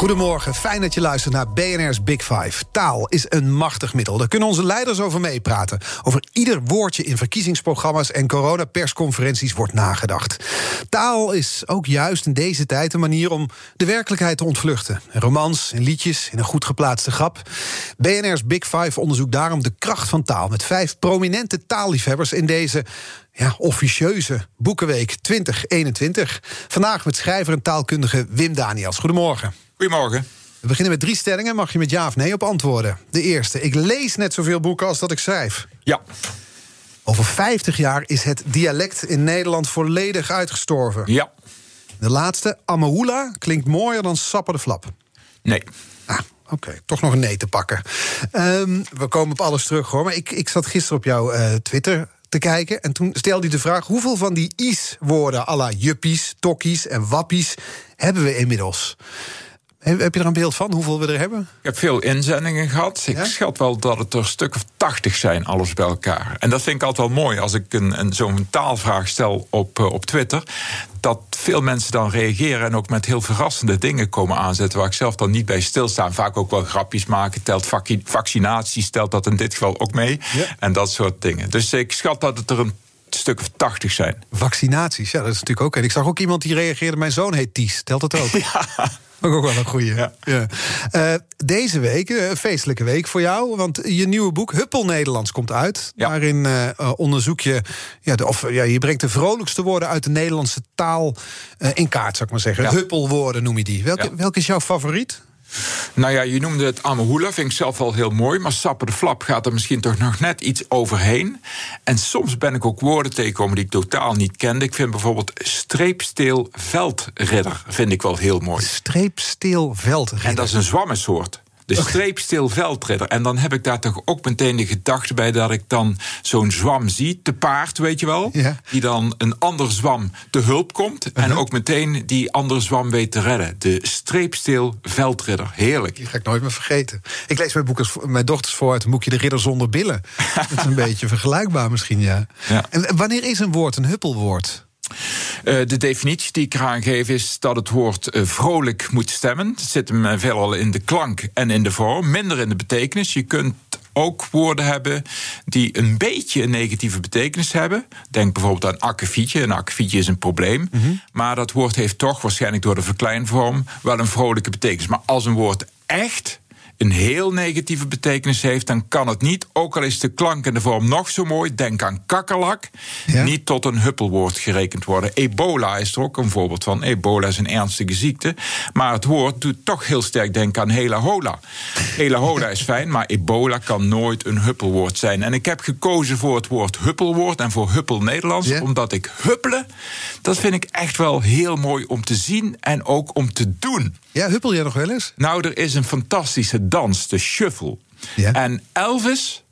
Goedemorgen, fijn dat je luistert naar BNR's Big Five. Taal is een machtig middel. Daar kunnen onze leiders over meepraten. Over ieder woordje in verkiezingsprogramma's en coronapersconferenties wordt nagedacht. Taal is ook juist in deze tijd een manier om de werkelijkheid te ontvluchten. Romans en liedjes in een goed geplaatste grap. BNR's Big Five onderzoekt daarom de kracht van taal... met vijf prominente taalliefhebbers in deze ja, officieuze Boekenweek 2021. Vandaag met schrijver en taalkundige Wim Daniels. Goedemorgen. Goedemorgen. We beginnen met drie stellingen. Mag je met ja of nee op antwoorden? De eerste. Ik lees net zoveel boeken als dat ik schrijf. Ja. Over 50 jaar is het dialect in Nederland volledig uitgestorven. Ja. De laatste. Amahula klinkt mooier dan Sapper de Flap. Nee. Ah, Oké, toch nog een nee te pakken. Um, we komen op alles terug hoor. Maar ik, ik zat gisteren op jouw uh, Twitter te kijken. En toen stelde hij de vraag: hoeveel van die is-woorden, à la juppies, tokkies en wappies, hebben we inmiddels? Heb je er een beeld van hoeveel we er hebben? Ik heb veel inzendingen gehad. Ik schat wel dat het er een stuk of tachtig zijn, alles bij elkaar. En dat vind ik altijd wel mooi als ik een, een, zo'n taalvraag stel op, uh, op Twitter. Dat veel mensen dan reageren en ook met heel verrassende dingen komen aanzetten. Waar ik zelf dan niet bij stilsta. Vaak ook wel grapjes maken. Telt vaccinatie, stelt dat in dit geval ook mee. Ja. En dat soort dingen. Dus ik schat dat het er een stuk of tachtig zijn. Vaccinaties, ja, dat is natuurlijk ook. En ik zag ook iemand die reageerde: Mijn zoon heet Ties. Telt het ook? Ja. Ook wel een goeie. Ja. ja. Uh, deze week, een feestelijke week voor jou. Want je nieuwe boek Huppel Nederlands komt uit. Ja. Daarin uh, onderzoek je, ja, de, of ja, je brengt de vrolijkste woorden uit de Nederlandse taal uh, in kaart, zou ik maar zeggen. Huppelwoorden noem je die. Welke, welke is jouw favoriet? Nou ja, je noemde het Amahula, vind ik zelf wel heel mooi. Maar Sapper de Flap gaat er misschien toch nog net iets overheen. En soms ben ik ook woorden tegengekomen die ik totaal niet kende. Ik vind bijvoorbeeld streepsteel veldridder vind ik wel heel mooi. Streepsteel veldridder. En dat is een zwammensoort. De streepstil veldridder. En dan heb ik daar toch ook meteen de gedachte bij dat ik dan zo'n zwam zie, te paard, weet je wel. Ja. Die dan een ander zwam te hulp komt. Uh -huh. En ook meteen die andere zwam weet te redden. De streepstil veldridder. Heerlijk. Die ga ik nooit meer vergeten. Ik lees mijn, boekers, mijn dochters voor uit een boekje De Ridder zonder billen. dat is een beetje vergelijkbaar misschien, ja. ja. En wanneer is een woord een huppelwoord? Uh, de definitie die ik eraan geef is dat het woord uh, vrolijk moet stemmen. Het zit hem uh, veelal in de klank en in de vorm, minder in de betekenis. Je kunt ook woorden hebben die een beetje een negatieve betekenis hebben. Denk bijvoorbeeld aan akkefietje. Een akkefietje is een probleem. Mhm. Mm -hmm. Maar dat woord heeft toch waarschijnlijk door de verkleinvorm wel een vrolijke betekenis. Maar als een woord echt een heel negatieve betekenis heeft, dan kan het niet, ook al is de klank en de vorm nog zo mooi, denk aan kakkerlak, ja? niet tot een huppelwoord gerekend worden. Ebola is er ook een voorbeeld van. Ebola is een ernstige ziekte, maar het woord doet toch heel sterk denken aan hela hola. Hela hola is fijn, maar ebola kan nooit een huppelwoord zijn. En ik heb gekozen voor het woord huppelwoord en voor huppel Nederlands, ja? omdat ik huppelen, dat vind ik echt wel heel mooi om te zien en ook om te doen. Ja, huppel jij nog wel eens? Nou, er is een fantastische dans, de shuffle. Ja. En Elvis,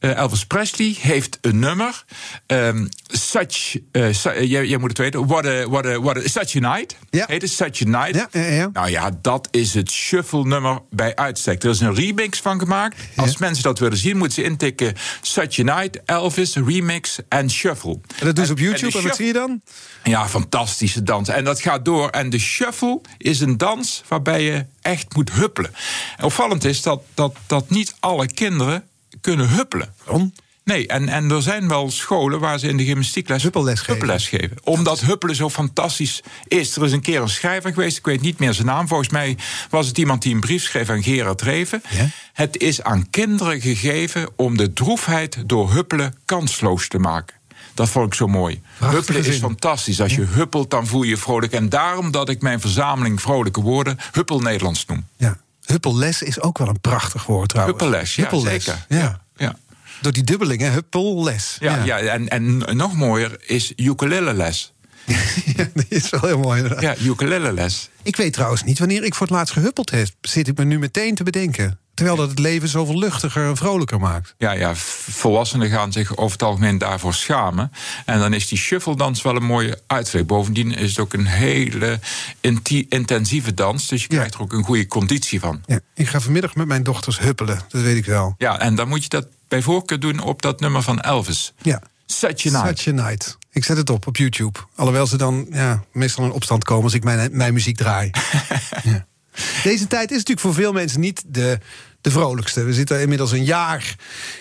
uh, Elvis Presley, heeft een nummer. Um, such, uh, su jij, jij, moet het weten. What a, what a, what a, such a night. Ja. Heet het Such a Night. Ja, ja, ja. Nou ja, dat is het shuffle-nummer bij uitstek. Er is een remix van gemaakt. Als mensen dat willen zien, moeten ze intikken Such a Night, Elvis, remix en shuffle. En dat doen ze op En- en YouTube en, wat zie je dan? ja, fantastische dans. En dat gaat door. En de shuffle is een dans waarbij je echt moet huppelen. En opvallend is dat, dat, dat niet alle kinderen kunnen huppelen. Waarom? Nee, en, en er zijn wel scholen waar ze in de gymnastiekles Huppelles geven. huppelles geven. Omdat huppelen zo fantastisch is. Er is een keer een schrijver geweest, ik weet niet meer zijn naam. Volgens mij was het iemand die een brief schreef aan Gerard Reven. Ja? Het is aan kinderen gegeven om de droefheid door huppelen kansloos te maken. Dat vond ik zo mooi. Huppelen is fantastisch. Als je huppelt, dan voel je je vrolijk. En daarom dat ik mijn verzameling vrolijke woorden Huppel Nederlands noem. Ja. Huppelles is ook wel een prachtig woord trouwens. Huppelles, ja, Huppelles. zeker. Ja. Ja. Door die dubbeling, hè? Huppelles. Ja, ja. en, en nog mooier is ukulele-les. Ja, die is wel heel mooi inderdaad. Ja, ukulele-les. Ik weet trouwens niet wanneer ik voor het laatst gehuppeld heb. Zit ik me nu meteen te bedenken. Terwijl dat het leven zoveel luchtiger en vrolijker maakt. Ja, ja, volwassenen gaan zich over het algemeen daarvoor schamen. En dan is die shuffledans wel een mooie uitweg. Bovendien is het ook een hele intensieve dans. Dus je krijgt er ook een goede conditie van. Ja, ik ga vanmiddag met mijn dochters huppelen, dat weet ik wel. Ja, en dan moet je dat bij voorkeur doen op dat nummer van Elvis. Ja. Such a Night. Such a Night. Ik zet het op op YouTube. Alhoewel ze dan ja, meestal in opstand komen als ik mijn, mijn muziek draai. ja. Deze tijd is natuurlijk voor veel mensen niet de, de vrolijkste. We zitten inmiddels een jaar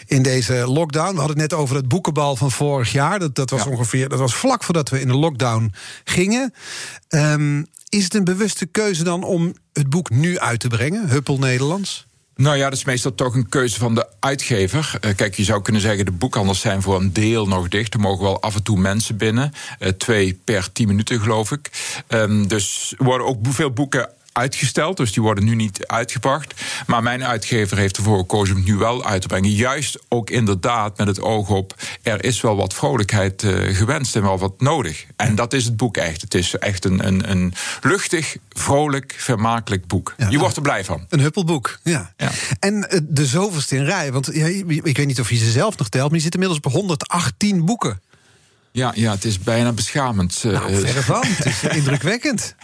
in deze lockdown. We hadden het net over het boekenbal van vorig jaar. Dat, dat was ongeveer dat was vlak voordat we in de lockdown gingen. Ehm, is het een bewuste keuze dan om het boek nu uit te brengen, Huppel Nederlands? Nou ja, dat is meestal toch een keuze van de uitgever. Uh, kijk, je zou kunnen zeggen, de boekhandels zijn voor een deel nog dicht. Er mogen wel af en toe mensen binnen. Uh, twee per tien minuten, geloof ik. Um, dus er worden ook veel boeken uitgesteld, dus die worden nu niet uitgebracht. Maar mijn uitgever heeft ervoor gekozen om het nu wel uit te brengen. Juist ook inderdaad met het oog op, er is wel wat vrolijkheid uh, gewenst en wel wat nodig. En dat is het boek echt. Het is echt een, een, een luchtig, vrolijk, vermakelijk boek. Ja, je wordt er blij van. Een huppelboek, ja. ja. En uh, de zoveelste in rij, want ja, ik weet niet of je ze zelf nog telt, maar je zit inmiddels bij 118 boeken. Ja, ja, het is bijna beschamend. Eh, nou, verre van. het is indrukwekkend.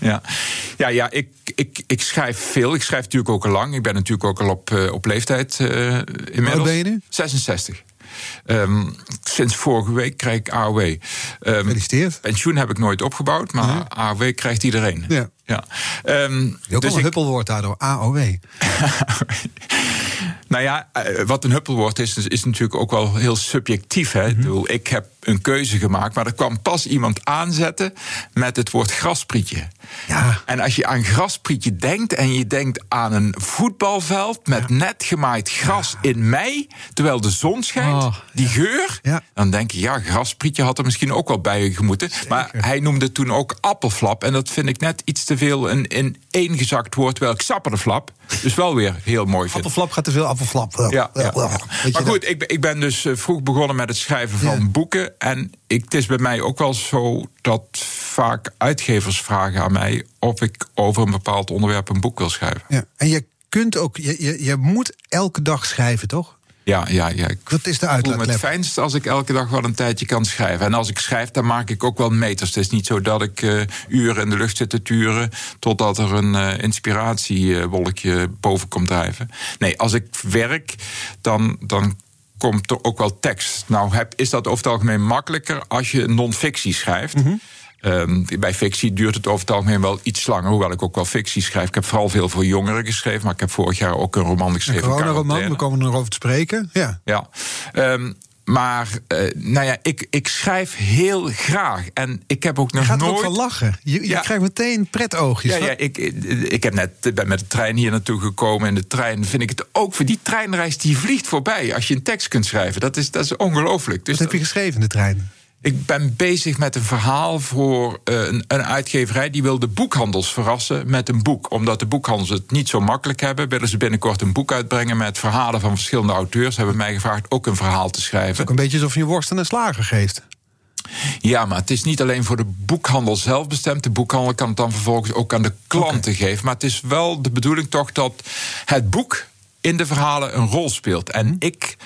ja, ja, ja ik, ik, ik schrijf veel. Ik schrijf natuurlijk ook al lang. Ik ben natuurlijk ook al op, uh, op leeftijd uh, inmiddels. Hoe ben je nu? 66. Um, sinds vorige week krijg ik AOW. Um, Gefeliciteerd. Pensioen heb ik nooit opgebouwd, maar. AOW krijgt iedereen. Ja. ja. Um, ook dus een ik... huppelwoord daardoor, AOW. Nou ja, wat een huppelwoord is, is natuurlijk ook wel heel subjectief. Hè? Mm -hmm. Ik heb een keuze gemaakt, maar er kwam pas iemand aanzetten met het woord grasprietje. Ja. En als je aan grasprietje denkt en je denkt aan een voetbalveld met ja. net gemaaid gras ja. in mei, terwijl de zon schijnt, oh, die geur, dan denk je, ja, grasprietje had er misschien ook wel bij gemoeten. Zeker. Maar hij noemde toen ook appelflap en dat vind ik net iets te veel een in één gezakt woord, terwijl ik sapperflap dus wel weer heel mooi vind. Appelflap gaat te veel, Ja, ja, ja. Maar goed, ik, ik ben dus vroeg begonnen met het schrijven van boeken. En ik, het is bij mij ook wel zo dat vaak uitgevers vragen aan mij of ik over een bepaald onderwerp een boek wil schrijven. Ja. En je kunt ook, je, je, je moet elke dag schrijven, toch? Ja, ja, ja. Ik Wat is de uitlaatklep? voel me het fijnst als ik elke dag wel een tijdje kan schrijven. En als ik schrijf, dan maak ik ook wel meters. Het is niet zo dat ik uh, uren in de lucht zit te turen... totdat er een uh, inspiratiewolkje boven komt drijven. Nee, als ik werk, dan, dan komt er ook wel tekst. Nou heb, is dat over het algemeen makkelijker als je non-fictie schrijft... Mm -hmm. Um, bij fictie duurt het over het algemeen wel iets langer, hoewel ik ook wel fictie schrijf. Ik heb vooral veel voor jongeren geschreven, maar ik heb vorig jaar ook een roman geschreven. Een roman, we komen er over te spreken. Ja. ja. Um, maar, uh, nou ja, ik, ik schrijf heel graag. En ik heb ook nog je gaat nooit... ook van lachen. Je, je Ja. krijgt meteen pretoogjes. Ja, ja ik, ik heb net, ben met de trein hier naartoe gekomen. En de trein vind ik het ook voor die treinreis die vliegt voorbij. Als je een tekst kunt schrijven. Dat is, dat is ongelooflijk. Dus Wat heb je geschreven in de trein? Ik ben bezig met een verhaal voor uh, een, een, uitgeverij die wil de boekhandels verrassen met een boek. Omdat de boekhandels het niet zo makkelijk hebben, willen ze binnenkort een boek uitbrengen met verhalen van verschillende auteurs. Ze hebben mij gevraagd ook een verhaal te schrijven. Ook een beetje alsof je worst en een slager geeft. Ja, maar het is niet alleen voor de boekhandel zelf bestemd. De boekhandel kan het dan vervolgens ook aan de klanten okay. geven. Maar het is wel de bedoeling toch dat het boek in de verhalen een rol speelt. En ik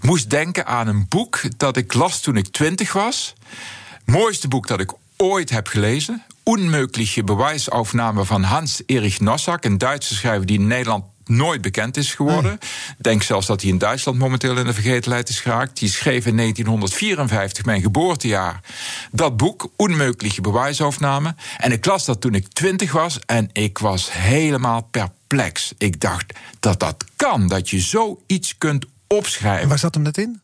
moest denken aan een boek dat ik las toen ik twintig was. Mooiste boek dat ik ooit heb gelezen. Unmögliche Beweisaufnahme van Hans-Erich Nossak, een Duitse schrijver die in Nederland nooit bekend is geworden. Ik denk zelfs dat hij in Duitsland momenteel in de vergetelheid is geraakt. Die schreef in 1954, mijn geboortejaar, dat boek, Unmögliche Beweisaufnahme. En ik las dat toen ik twintig was en ik was helemaal perplex. Ik dacht dat dat kan, dat je zoiets kunt opschrijven. En waar zat hem dat in?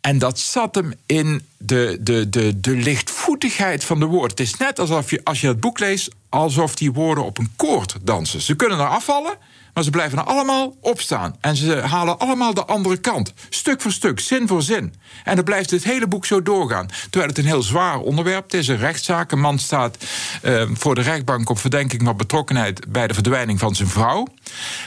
En dat zat hem in de, de, de, de lichtvoetigheid van de woorden. Het is net alsof je, als je het boek leest, alsof die woorden op een koord dansen. Ze kunnen er afvallen, maar ze blijven er allemaal opstaan. En ze halen allemaal de andere kant. Stuk voor stuk, zin voor zin. En dan blijft het hele boek zo doorgaan. Terwijl het een heel zwaar onderwerp is. Een rechtszaak. Een man staat uh, voor de rechtbank op verdenking van betrokkenheid... bij de verdwijning van zijn vrouw.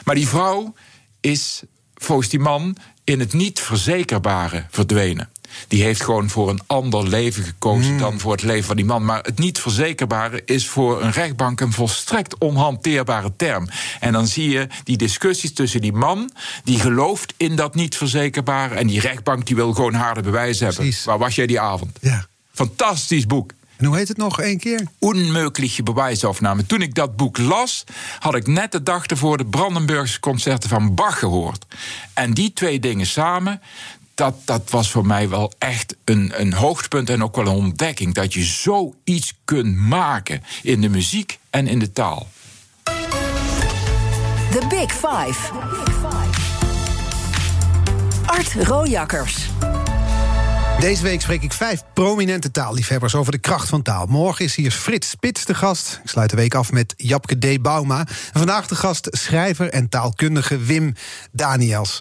Maar die vrouw is volgens die man in het niet verzekerbare verdwenen. die heeft gewoon voor een ander leven gekozen dan voor het leven van die man. Maar het niet verzekerbare is voor een rechtbank een volstrekt onhanteerbare term. En dan zie je die discussies tussen die man die gelooft in dat niet verzekerbare en die rechtbank die wil gewoon harde bewijzen hebben. Precies. Waar was jij die avond? Ja. Fantastisch boek. En hoe heet het nog één keer? Onmögliche beweisaufname. Toen ik dat boek las, had ik net de dag ervoor de Brandenburgse concerten van Bach gehoord. En die twee dingen samen, dat, dat was voor mij wel echt een, een hoogtepunt en ook wel een ontdekking. Dat je zoiets kunt maken in de muziek en in de taal. The Big Five. Art Rojakkers. Deze week spreek ik vijf prominente taalliefhebbers over de kracht van taal. Morgen is hier Frits Spits de gast. Ik sluit de week af met Japke D. Bauma. En vandaag de gast schrijver en taalkundige Wim Daniels.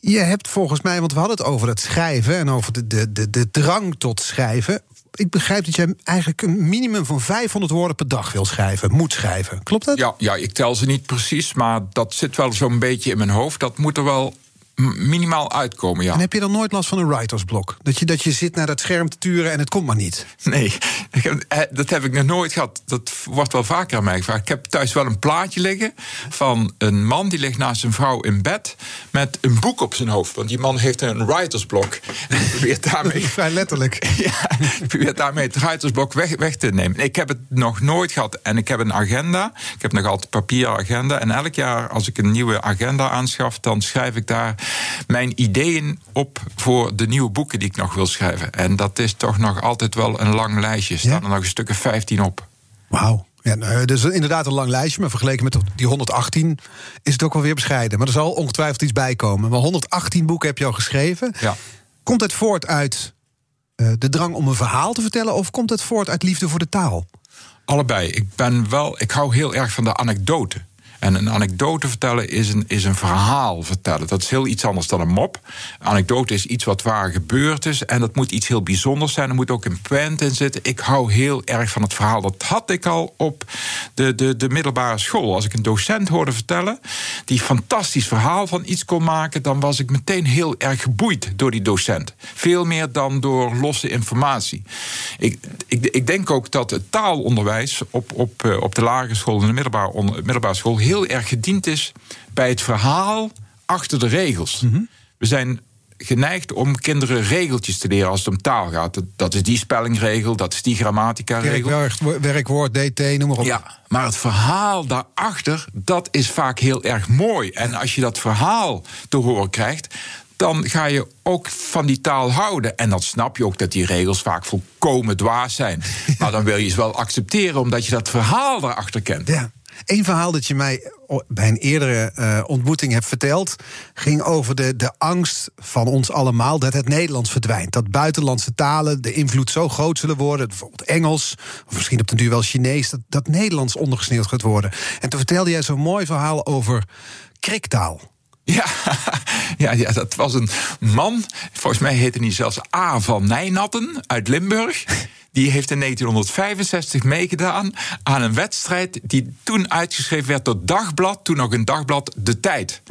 Je hebt volgens mij, want we hadden het over het schrijven... en over de, de, de, de drang tot schrijven. Ik begrijp dat jij eigenlijk een minimum van 500 woorden per dag wil schrijven. Moet schrijven. Klopt dat? Ja, ja, ik tel ze niet precies, maar dat zit wel zo'n beetje in mijn hoofd. Dat moet er wel minimaal uitkomen, ja. En heb je dan nooit last van een writersblok? Dat je, dat je zit naar dat scherm te turen en het komt maar niet. Nee, heb- eh, dat heb ik nog nooit gehad. Dat wordt wel vaker aan mij gevraagd. Ik heb thuis wel een plaatje liggen van een man die ligt naast zijn vrouw in bed met een boek op zijn hoofd. Want die man heeft een writersblok. En probeert daarmee Vrij letterlijk. ja, ik probeer daarmee het ruitersblok weg, weg te nemen. Ik heb het nog nooit gehad. En ik heb een agenda. Ik heb nog altijd papieren agenda. En elk jaar als ik een nieuwe agenda aanschaf... dan schrijf ik daar mijn ideeën op voor de nieuwe boeken die ik nog wil schrijven. En dat is toch nog altijd wel een lang lijstje. Er staan Ja? er nog een stuk of 15 op. Wauw. Ja, nou, dus inderdaad een lang lijstje, maar vergeleken met die 118 is het ook wel weer bescheiden. Maar er zal ongetwijfeld iets bij komen. Maar 118 boeken heb je al geschreven. Ja. Komt het voort uit eh, de drang om een verhaal te vertellen, of komt het voort uit liefde voor de taal? Allebei. Ik ben wel, ik hou heel erg van de anekdote. En een anekdote vertellen is een, is een verhaal vertellen. Dat is heel iets anders dan een mop. Een anekdote is iets wat waar gebeurd is. En dat moet iets heel bijzonders zijn. Er moet ook een point in zitten. Ik hou heel erg van het verhaal. Dat had ik al op de, de, de middelbare school. Als ik een docent hoorde vertellen. die fantastisch verhaal van iets kon maken. dan was ik meteen heel erg geboeid door die docent. Veel meer dan door losse informatie. Ik, ik, ik denk ook dat het taalonderwijs op, op, eh, op de lagere school en de middelbare, middelbare school heel erg gediend is bij het verhaal achter de regels. We zijn geneigd om kinderen regeltjes te leren als het om taal gaat. Dat, dat is die spellingregel, dat is die grammatica-regel. Werkwoord, werkwoord, DT, noem maar op. Ja, maar het verhaal daarachter, dat is vaak heel erg mooi. En als je dat verhaal te horen krijgt, dan ga je ook van die taal houden. En dan snap je ook dat die regels vaak volkomen dwaas zijn. Maar dan wil je ze wel accepteren, omdat je dat verhaal daarachter kent. Ja. Eén verhaal dat je mij bij een eerdere eh, ontmoeting hebt verteld... ging over de, de angst van ons allemaal dat het Nederlands verdwijnt. Dat buitenlandse talen de invloed zo groot zullen worden... bijvoorbeeld Engels, of misschien op den duur wel Chinees... dat, dat Nederlands ondergesneeuwd gaat worden. En toen vertelde jij zo'n mooi verhaal over kriktaal. Ja, ja, ja, dat was een man. Volgens mij heette hij zelfs A. van Nijnatten uit Limburg. Die heeft in 1965 meegedaan aan een wedstrijd die toen uitgeschreven werd door Dagblad, toen nog een dagblad De Tijd.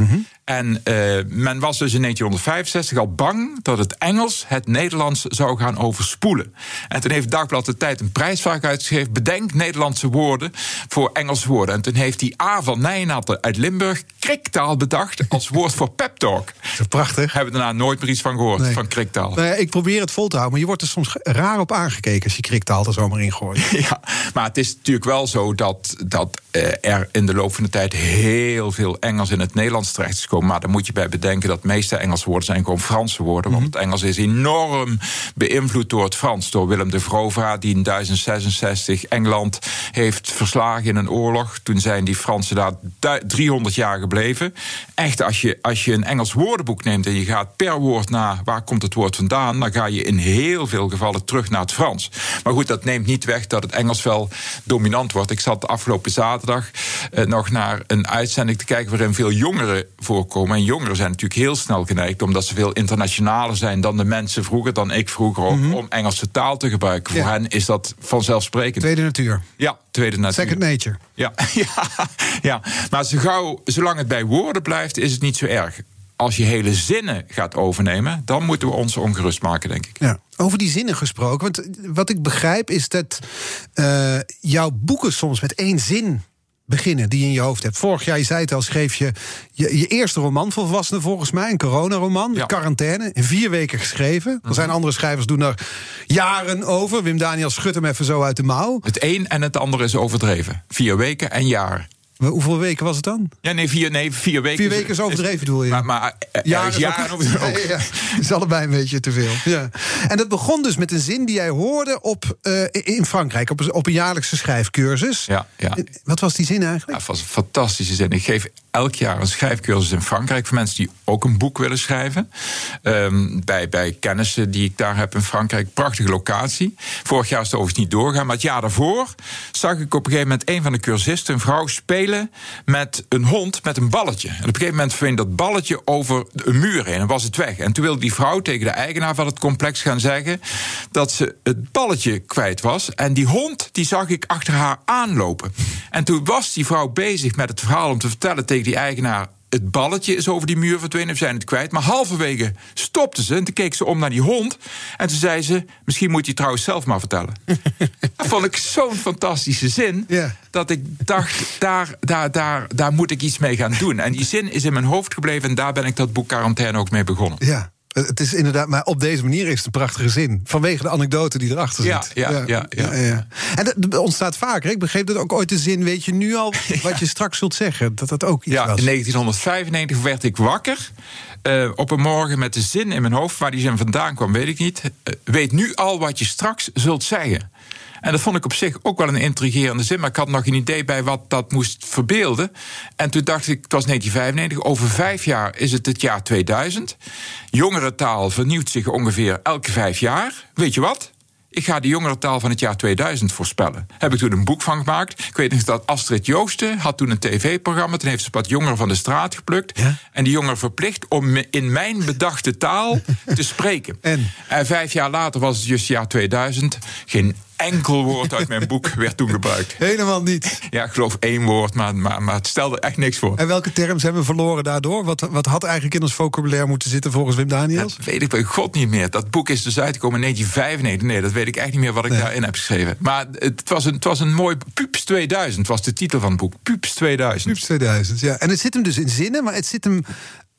En eh, men was dus in 1965 al bang dat het Engels het Nederlands zou gaan overspoelen. En toen heeft Dagblad De Tijd een prijsvraag uitgeschreven: bedenk Nederlandse woorden voor Engelse woorden. En toen heeft die A van Nijnatten uit Limburg kriktaal bedacht als woord voor pep talk. Prachtig. Hebben we daarna nooit meer iets van gehoord, Nee. van kriktaal. Nou ja, ik probeer het vol te houden, maar je wordt er soms raar op aangekeken... als je kriktaal er zomaar in gooit. Ja, maar het is natuurlijk wel zo dat, dat eh, er in de loop van de tijd heel veel Engels in het Nederlands terecht is gekomen. Maar dan moet je bij bedenken dat de meeste Engelse woorden zijn gewoon Franse woorden. Want het Engels is enorm beïnvloed door het Frans. Door Willem de Veroveraar, die in 1066 Engeland heeft verslagen in een oorlog. Toen zijn die Fransen daar du- 300 jaar gebleven. Echt, als je, als je een Engels woordenboek neemt en je gaat per woord naar waar komt het woord vandaan, dan ga je in heel veel gevallen terug naar het Frans. Maar goed, dat neemt niet weg dat het Engels wel dominant wordt. Ik zat afgelopen zaterdag eh, nog naar een uitzending te kijken waarin veel jongeren voorkomen. En jongeren zijn natuurlijk heel snel geneigd, omdat ze veel internationaler zijn dan de mensen vroeger, dan ik vroeger ook, om Engelse taal te gebruiken. Ja. Voor hen is dat vanzelfsprekend. Tweede natuur. Ja, tweede natuur. Second nature. Ja, ja, ja. maar zo gauw, zolang het bij woorden blijft, is het niet zo erg. Als je hele zinnen gaat overnemen, dan moeten we ons ongerust maken, denk ik. Ja. Over die zinnen gesproken. Want wat ik begrijp is dat uh, jouw boeken soms met één zin beginnen die je in je hoofd hebt. Vorig jaar, je zei het al, schreef je je, je eerste roman voor volwassenen volgens mij. Een coronaroman, ja. Quarantaine. In vier weken geschreven. Er zijn andere schrijvers doen er jaren over. Wim Daniel schudt hem even zo uit de mouw. Het een en het andere is overdreven. Vier weken en jaar. Hoeveel weken was het dan? Ja, nee, vier, nee, vier weken. Vier weken is overdreven, bedoel je? Maar, maar ja, is jaren ook. Ja, ja, is allebei een beetje te veel. Ja. En dat begon dus met een zin die jij hoorde op, uh, in Frankrijk, op, op een jaarlijkse schrijfcursus. Ja, ja. Wat was die zin eigenlijk? Ja, het was een fantastische zin. Ik geef elk jaar een schrijfcursus in Frankrijk voor mensen die ook een boek willen schrijven. Um, bij, bij kennissen die ik daar heb in Frankrijk. Prachtige locatie. Vorig jaar is het overigens niet doorgaan, maar het jaar daarvoor zag ik op een gegeven moment een van de cursisten, een vrouw, spelen met een hond met een balletje. En op een gegeven moment ving dat balletje over een muur heen en was het weg. En toen wilde die vrouw tegen de eigenaar van het complex gaan zeggen dat ze het balletje kwijt was. En die hond die zag ik achter haar aanlopen. En toen was die vrouw bezig met het verhaal om te vertellen tegen die eigenaar het balletje is over die muur verdwenen, we zijn het kwijt. Maar halverwege stopte ze en toen keek ze om naar die hond. En toen zei ze, misschien moet je trouwens zelf maar vertellen. dat vond ik zo'n fantastische zin, yeah. dat ik dacht, daar, daar, daar, daar moet ik iets mee gaan doen. En die zin is in mijn hoofd gebleven en daar ben ik dat boek Quarantaine ook mee begonnen. Ja. Het is inderdaad, maar op deze manier is het een prachtige zin. Vanwege de anekdote die erachter zit. Ja, ja, ja. ja, ja. En dat ontstaat vaker. Ik begreep dat ook ooit de zin, weet je nu al wat je straks zult zeggen. Dat dat ook iets ja, was. In 1995 werd ik wakker. Uh, op een morgen met de zin in mijn hoofd. Waar die zin vandaan kwam, weet ik niet. Uh, weet nu al wat je straks zult zeggen. En dat vond ik op zich ook wel een intrigerende zin. Maar ik had nog een idee bij wat dat moest verbeelden. En toen dacht ik, het was 1995. Over vijf jaar is het het jaar 2000. Jongerentaal vernieuwt zich ongeveer elke vijf jaar. Weet je wat? Ik ga de jongerentaal van het jaar 2000 voorspellen. Heb ik toen een boek van gemaakt. Ik weet nog dat Astrid Joosten had toen een tv-programma. Toen heeft ze wat jongeren van de straat geplukt. Ja? En die jongeren verplicht om in mijn bedachte taal te spreken. En? en vijf jaar later was het just jaar 2000. Geen enkel woord uit mijn boek werd toen gebruikt. Helemaal niet. Ja, ik geloof één woord, maar, maar, maar het stelde echt niks voor. En welke terms hebben we verloren daardoor? Wat, wat had eigenlijk in ons vocabulaire moeten zitten volgens Wim Daniels? Dat weet ik bij god niet meer. Dat boek is dus uitgekomen in 1995. Nee, dat weet ik echt niet meer wat ik nee. daarin heb geschreven. Maar het was, een, het was een mooi... Pups 2000 was de titel van het boek. Pups 2000. Pups 2000, ja. En het zit hem dus in zinnen, maar het zit hem...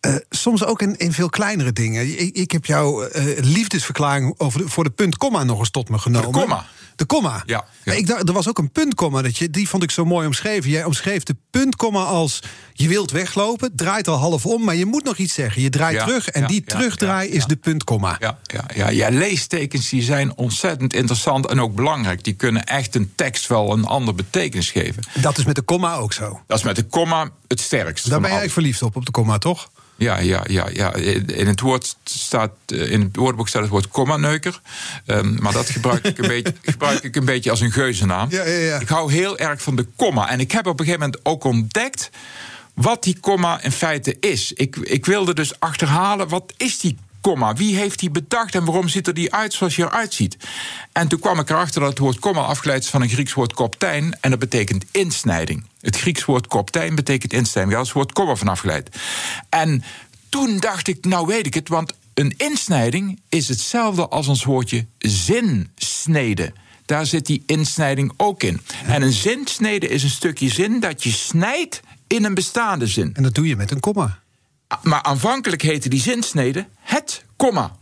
Uh, soms ook in, in, veel kleinere dingen. Ik, ik heb jouw uh, liefdesverklaring over de, voor de punt komma nog eens tot me genomen. de komma? De komma. Ja, ja. Ik dacht, er was ook een puntkomma. Dat je, die vond ik zo mooi omschreven. Jij omschreef de puntkomma als je wilt weglopen, draait al half om, maar je moet nog iets zeggen. Je draait Ja, terug en ja, die terugdraai is de puntkomma. Ja, ja, ja, ja, leestekens die zijn ontzettend interessant en ook belangrijk. Die kunnen echt een tekst wel een andere betekenis geven. Dat is met de komma ook zo. Dat is met de komma het sterkst. Daar ben jij verliefd op, op de komma, toch? Ja, ja, ja, ja. In het, woord staat, eh, in het woordenboek staat het woord komma-neuker. Ehm, maar dat gebruik ik, een beetje, gebruik ik een beetje als een geuzennaam. Ja, ja, ja. Ik hou heel erg van de komma. En ik heb op een gegeven moment ook ontdekt wat die komma in feite is. Ik, ik wilde dus achterhalen, wat is die komma? Wie heeft die bedacht en waarom ziet er die uit zoals je eruit ziet? En toen kwam ik erachter dat het woord komma afgeleid is van een Grieks woord koptijn. En dat betekent insnijding. Het Grieks woord koptijn betekent insnijding. Daar is het woord komma van afgeleid. En toen dacht ik, nou weet ik het, want een insnijding is hetzelfde als ons woordje zinsnede. Daar zit die insnijding ook in. En een zinsnede is een stukje zin dat je snijdt in een bestaande zin. En dat doe je met een komma. Maar aanvankelijk heette die zinsnede het komma.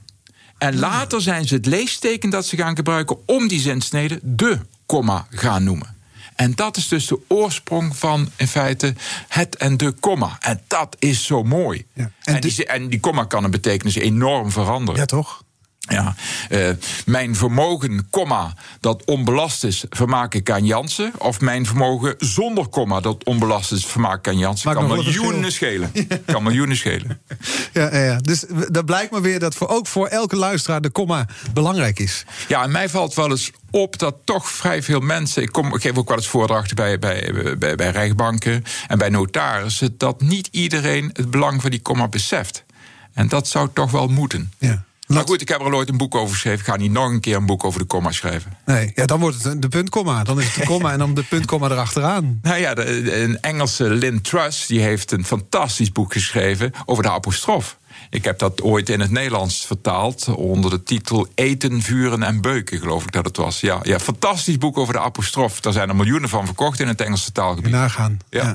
En later zijn ze het leesteken dat ze gaan gebruiken om die zinsnede de komma gaan noemen. En dat is dus de oorsprong van in feite het en de komma. En dat is zo mooi. Ja. En, En die, en die komma kan een betekenis enorm veranderen. Ja, toch? Ja, eh, mijn vermogen, komma, dat onbelast is, vermaak ik aan Jansen. Of mijn vermogen zonder komma, dat onbelast is, vermaak ik aan Jansen. Kan miljoenen schelen. Kan miljoenen schelen. Ja, ja, ja. Dus dat blijkt maar weer dat voor, ook voor elke luisteraar de komma belangrijk is. Ja, en mij valt wel eens op dat toch vrij veel mensen. Ik, kom, ik geef ook wel eens voordrachten bij, bij, bij, bij rechtbanken en bij notarissen. dat niet iedereen het belang van die komma beseft. En dat zou toch wel moeten. Ja. Maar goed, ik heb er ooit een boek over geschreven. Ik ga niet nog een keer een boek over de komma schrijven. Nee, ja, dan wordt het de puntkomma. Dan is het de komma en dan de puntkomma erachteraan. Nou ja, de, een Engelse Lynn Truss die heeft een fantastisch boek geschreven over de apostrof. Ik heb dat ooit in het Nederlands vertaald onder de titel Eten, Vuren en Beuken, geloof ik dat het was. Ja, ja fantastisch boek over de apostrof. Daar zijn er miljoenen van verkocht in het Engelse taalgebied. Nagaan. ja. ja.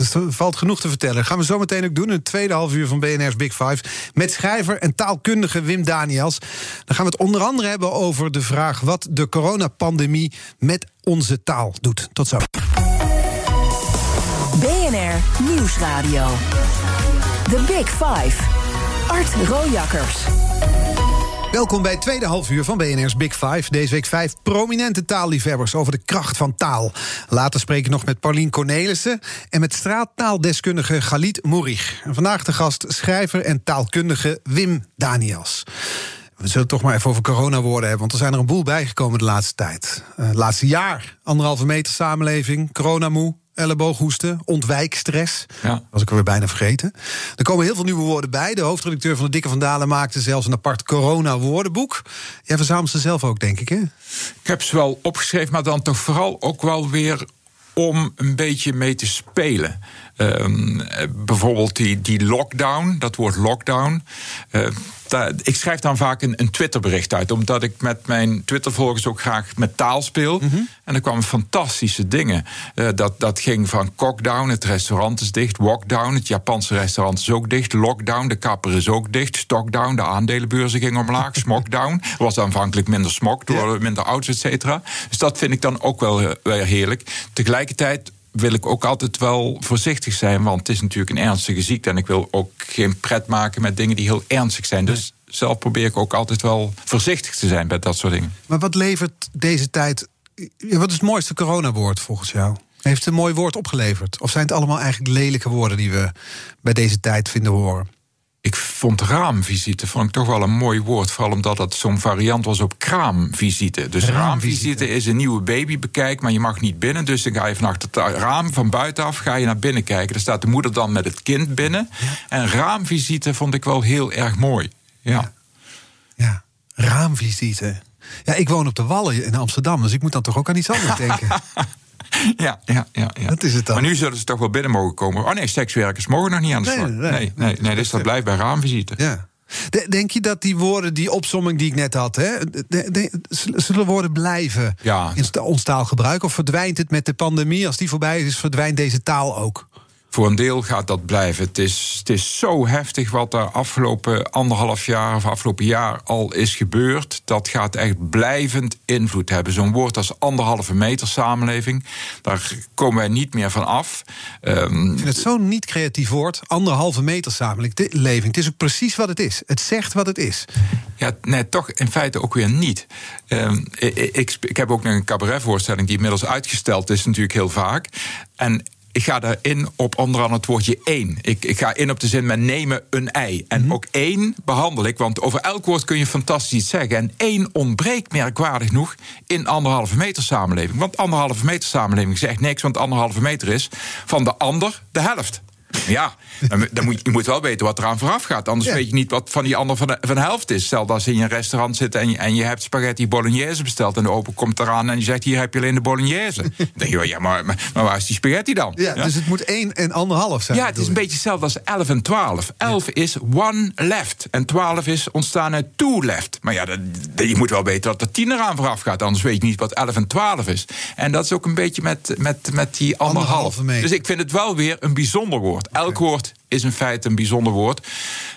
Dus er valt genoeg te vertellen. gaan we zo meteen ook doen. Het tweede half uur van BNR's Big Five. Met schrijver en taalkundige Wim Daniels. Dan gaan we het onder andere hebben over de vraag wat de coronapandemie met onze taal doet. Tot zo. BNR Nieuwsradio. The Big Five. Art Rojakkers. Welkom bij het tweede halfuur van BNR's Big Five. Deze week vijf prominente taalliefhebbers over de kracht van taal. Later spreek ik nog met Paulien Cornelissen en met straattaaldeskundige Galit Moerig. En vandaag de gast schrijver en taalkundige Wim Daniels. We zullen het toch maar even over corona woorden hebben, want er zijn er een boel bijgekomen de laatste tijd. Uh, laatste jaar, anderhalve meter samenleving, coronamoe, ellebooghoesten, ontwijkstress. Ja. Was ik alweer bijna vergeten. Er komen heel veel nieuwe woorden bij. De hoofdredacteur van de Dikke van Dalen maakte zelfs een apart corona-woordenboek. Jij verzamelt ze zelf ook, denk ik, hè? Ik heb ze wel opgeschreven, maar dan toch vooral ook wel weer om een beetje mee te spelen. Um, bijvoorbeeld die, die lockdown, dat woord lockdown. Uh, ik schrijf dan vaak een, een Twitterbericht uit, omdat ik met mijn Twittervolgers ook graag met taal speel. Mhm. En er kwamen fantastische dingen. Uh, dat, dat ging van cockdown, het restaurant is dicht, walkdown, het Japanse restaurant is ook dicht, lockdown, de kapper is ook dicht, stockdown, de aandelenbeurzen gingen omlaag, smokdown. Er was aanvankelijk minder smok door minder auto's, et cetera. Dus dat vind ik dan ook wel weer heerlijk. Tegelijkertijd wil ik ook altijd wel voorzichtig zijn. Want het is natuurlijk een ernstige ziekte. En ik wil ook geen pret maken met dingen die heel ernstig zijn. Dus zelf probeer ik ook altijd wel voorzichtig te zijn bij dat soort dingen. Maar wat levert deze tijd. Wat is het mooiste coronawoord volgens jou? Heeft het een mooi woord opgeleverd? Of zijn het allemaal eigenlijk lelijke woorden die we bij deze tijd vinden horen? Ik vond raamvisite vond ik toch wel een mooi woord. Vooral omdat het zo'n variant was op kraamvisite. Dus raamvisite. is een nieuwe baby bekijken, maar je mag niet binnen. Dus dan ga je vanaf het raam van buitenaf ga je naar binnen kijken. Dan staat de moeder dan met het kind binnen. En raamvisite vond ik wel heel erg mooi. Ja. ja. ja. raamvisite. Ja, ik woon op de Wallen in Amsterdam, dus ik moet dan toch ook aan iets anders denken. Ja, ja, ja, ja. Dat is het dan. Maar nu zullen ze toch wel binnen mogen komen. Oh nee, sekswerkers mogen nog niet aan de slag. Nee, nee, nee, nee, dus dat blijft bij raamvisite. Ja. Denk je dat die woorden, die opsomming die ik net had, hè, zullen woorden blijven ja. in ons taalgebruik? Of verdwijnt het met de pandemie? Als die voorbij is, verdwijnt deze taal ook? Voor een deel gaat dat blijven. Het is, het is zo heftig wat er afgelopen anderhalf jaar of afgelopen jaar al is gebeurd. Dat gaat echt blijvend invloed hebben. Zo'n woord als anderhalve meter samenleving, daar komen wij niet meer van af. Um, ik vind het zo'n niet creatief woord. Anderhalve meter samenleving. Het is ook precies wat het is. Het zegt wat het is. Ja, nee, toch in feite ook weer niet. Um, ik, ik, ik heb ook nog een cabaretvoorstelling die inmiddels uitgesteld is, natuurlijk heel vaak. En ik ga daarin op onder andere het woordje één. Ik, ik ga in op de zin met nemen een ei. En mhm. ook één behandel ik, want over elk woord kun je fantastisch iets zeggen. En één ontbreekt merkwaardig genoeg in anderhalve meter samenleving. Want anderhalve meter samenleving zegt niks, want anderhalve meter is van de ander de helft. Ja, dan, dan moet, je moet wel weten wat eraan vooraf gaat. Anders weet je niet wat van die ander van de, van de helft is. Stel als je in een restaurant zit en je, en je hebt spaghetti bolognese besteld... en de open komt eraan en je zegt, hier heb je alleen de bolognese. dan denk je, ja, maar, maar, waar is die spaghetti dan? Ja, Dus het moet één en anderhalf zijn. Ja, het is een beetje hetzelfde als 11 en 12. 11 is one left en 12 is ontstaan uit two left. Maar ja, dat, je moet wel weten dat er 10 eraan vooraf gaat. Anders weet je niet wat 11 en 12 is. En dat is ook een beetje met, met, met die anderhalf. Dus ik vind het wel weer een bijzonder woord. Elk woord is in feite een bijzonder woord.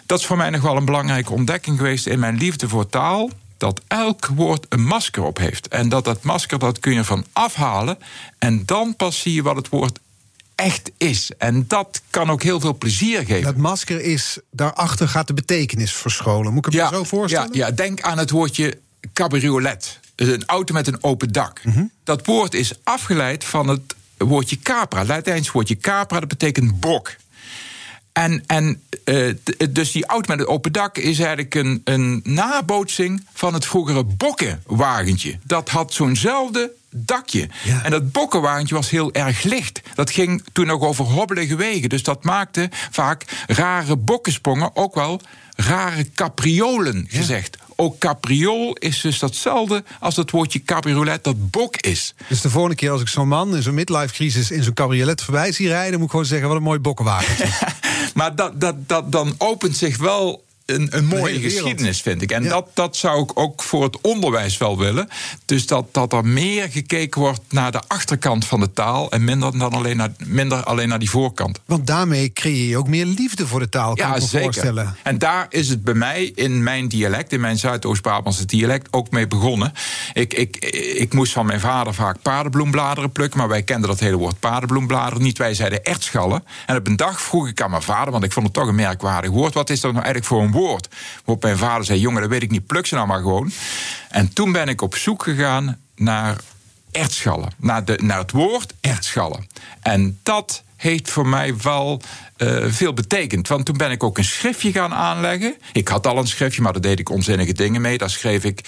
Dat is voor mij nog wel een belangrijke ontdekking geweest in mijn liefde voor taal. Dat elk woord een masker op heeft. En dat dat masker, dat kun je van afhalen. En dan pas zie je wat het woord echt is. En dat kan ook heel veel plezier geven. Dat masker is, daarachter gaat de betekenis verscholen. Moet ik het me zo voorstellen? Ja, ja, denk aan het woordje cabriolet. Een auto met een open dak. Mhm. Dat woord is afgeleid van het woordje capra. Latijns woordje capra, dat betekent bok. En, en uh, dus die auto met het open dak is eigenlijk een, een nabootsing van het vroegere bokkenwagentje. Dat had zo'nzelfde dakje. Ja. En dat bokkenwagentje was heel erg licht. Dat ging toen nog over hobbelige wegen. Dus dat maakte vaak rare bokkensprongen, ook wel rare capriolen gezegd. Ook capriol is dus datzelfde als het woordje cabriolet dat bok is. Dus de volgende keer als ik zo'n man in zo'n midlife crisis in zo'n cabriolet voorbij zie rijden, moet ik gewoon zeggen: wat een mooi bokkenwagen. maar dat, dat, dat, dan opent zich wel een, een mooie geschiedenis, vind ik. En dat, dat zou ik ook voor het onderwijs wel willen. Dus dat, dat er meer gekeken wordt naar de achterkant van de taal... en minder, dan alleen naar, minder alleen naar die voorkant. Want daarmee creëer je ook meer liefde voor de taal, kan ja, ik me zeker. voorstellen. En daar is het bij mij in mijn dialect, in mijn Zuidoost-Brabantse dialect... ook mee begonnen. Ik, ik, ik moest van mijn vader vaak paardenbloembladeren plukken... maar wij kenden dat hele woord paardenbloembladeren niet. Wij zeiden ertschallen. En op een dag vroeg ik aan mijn vader, want ik vond het toch een merkwaardig woord... wat is dat nou eigenlijk voor een woord. Waarop mijn vader zei: Jongen, dat weet ik niet, pluk ze nou maar gewoon. En toen ben ik op zoek gegaan naar ertschallen. Naar, de, naar het woord ertschallen. En dat heeft voor mij wel uh, veel betekend. Want toen ben ik ook een schriftje gaan aanleggen. Ik had al een schriftje, maar daar deed ik onzinnige dingen mee. Daar schreef ik,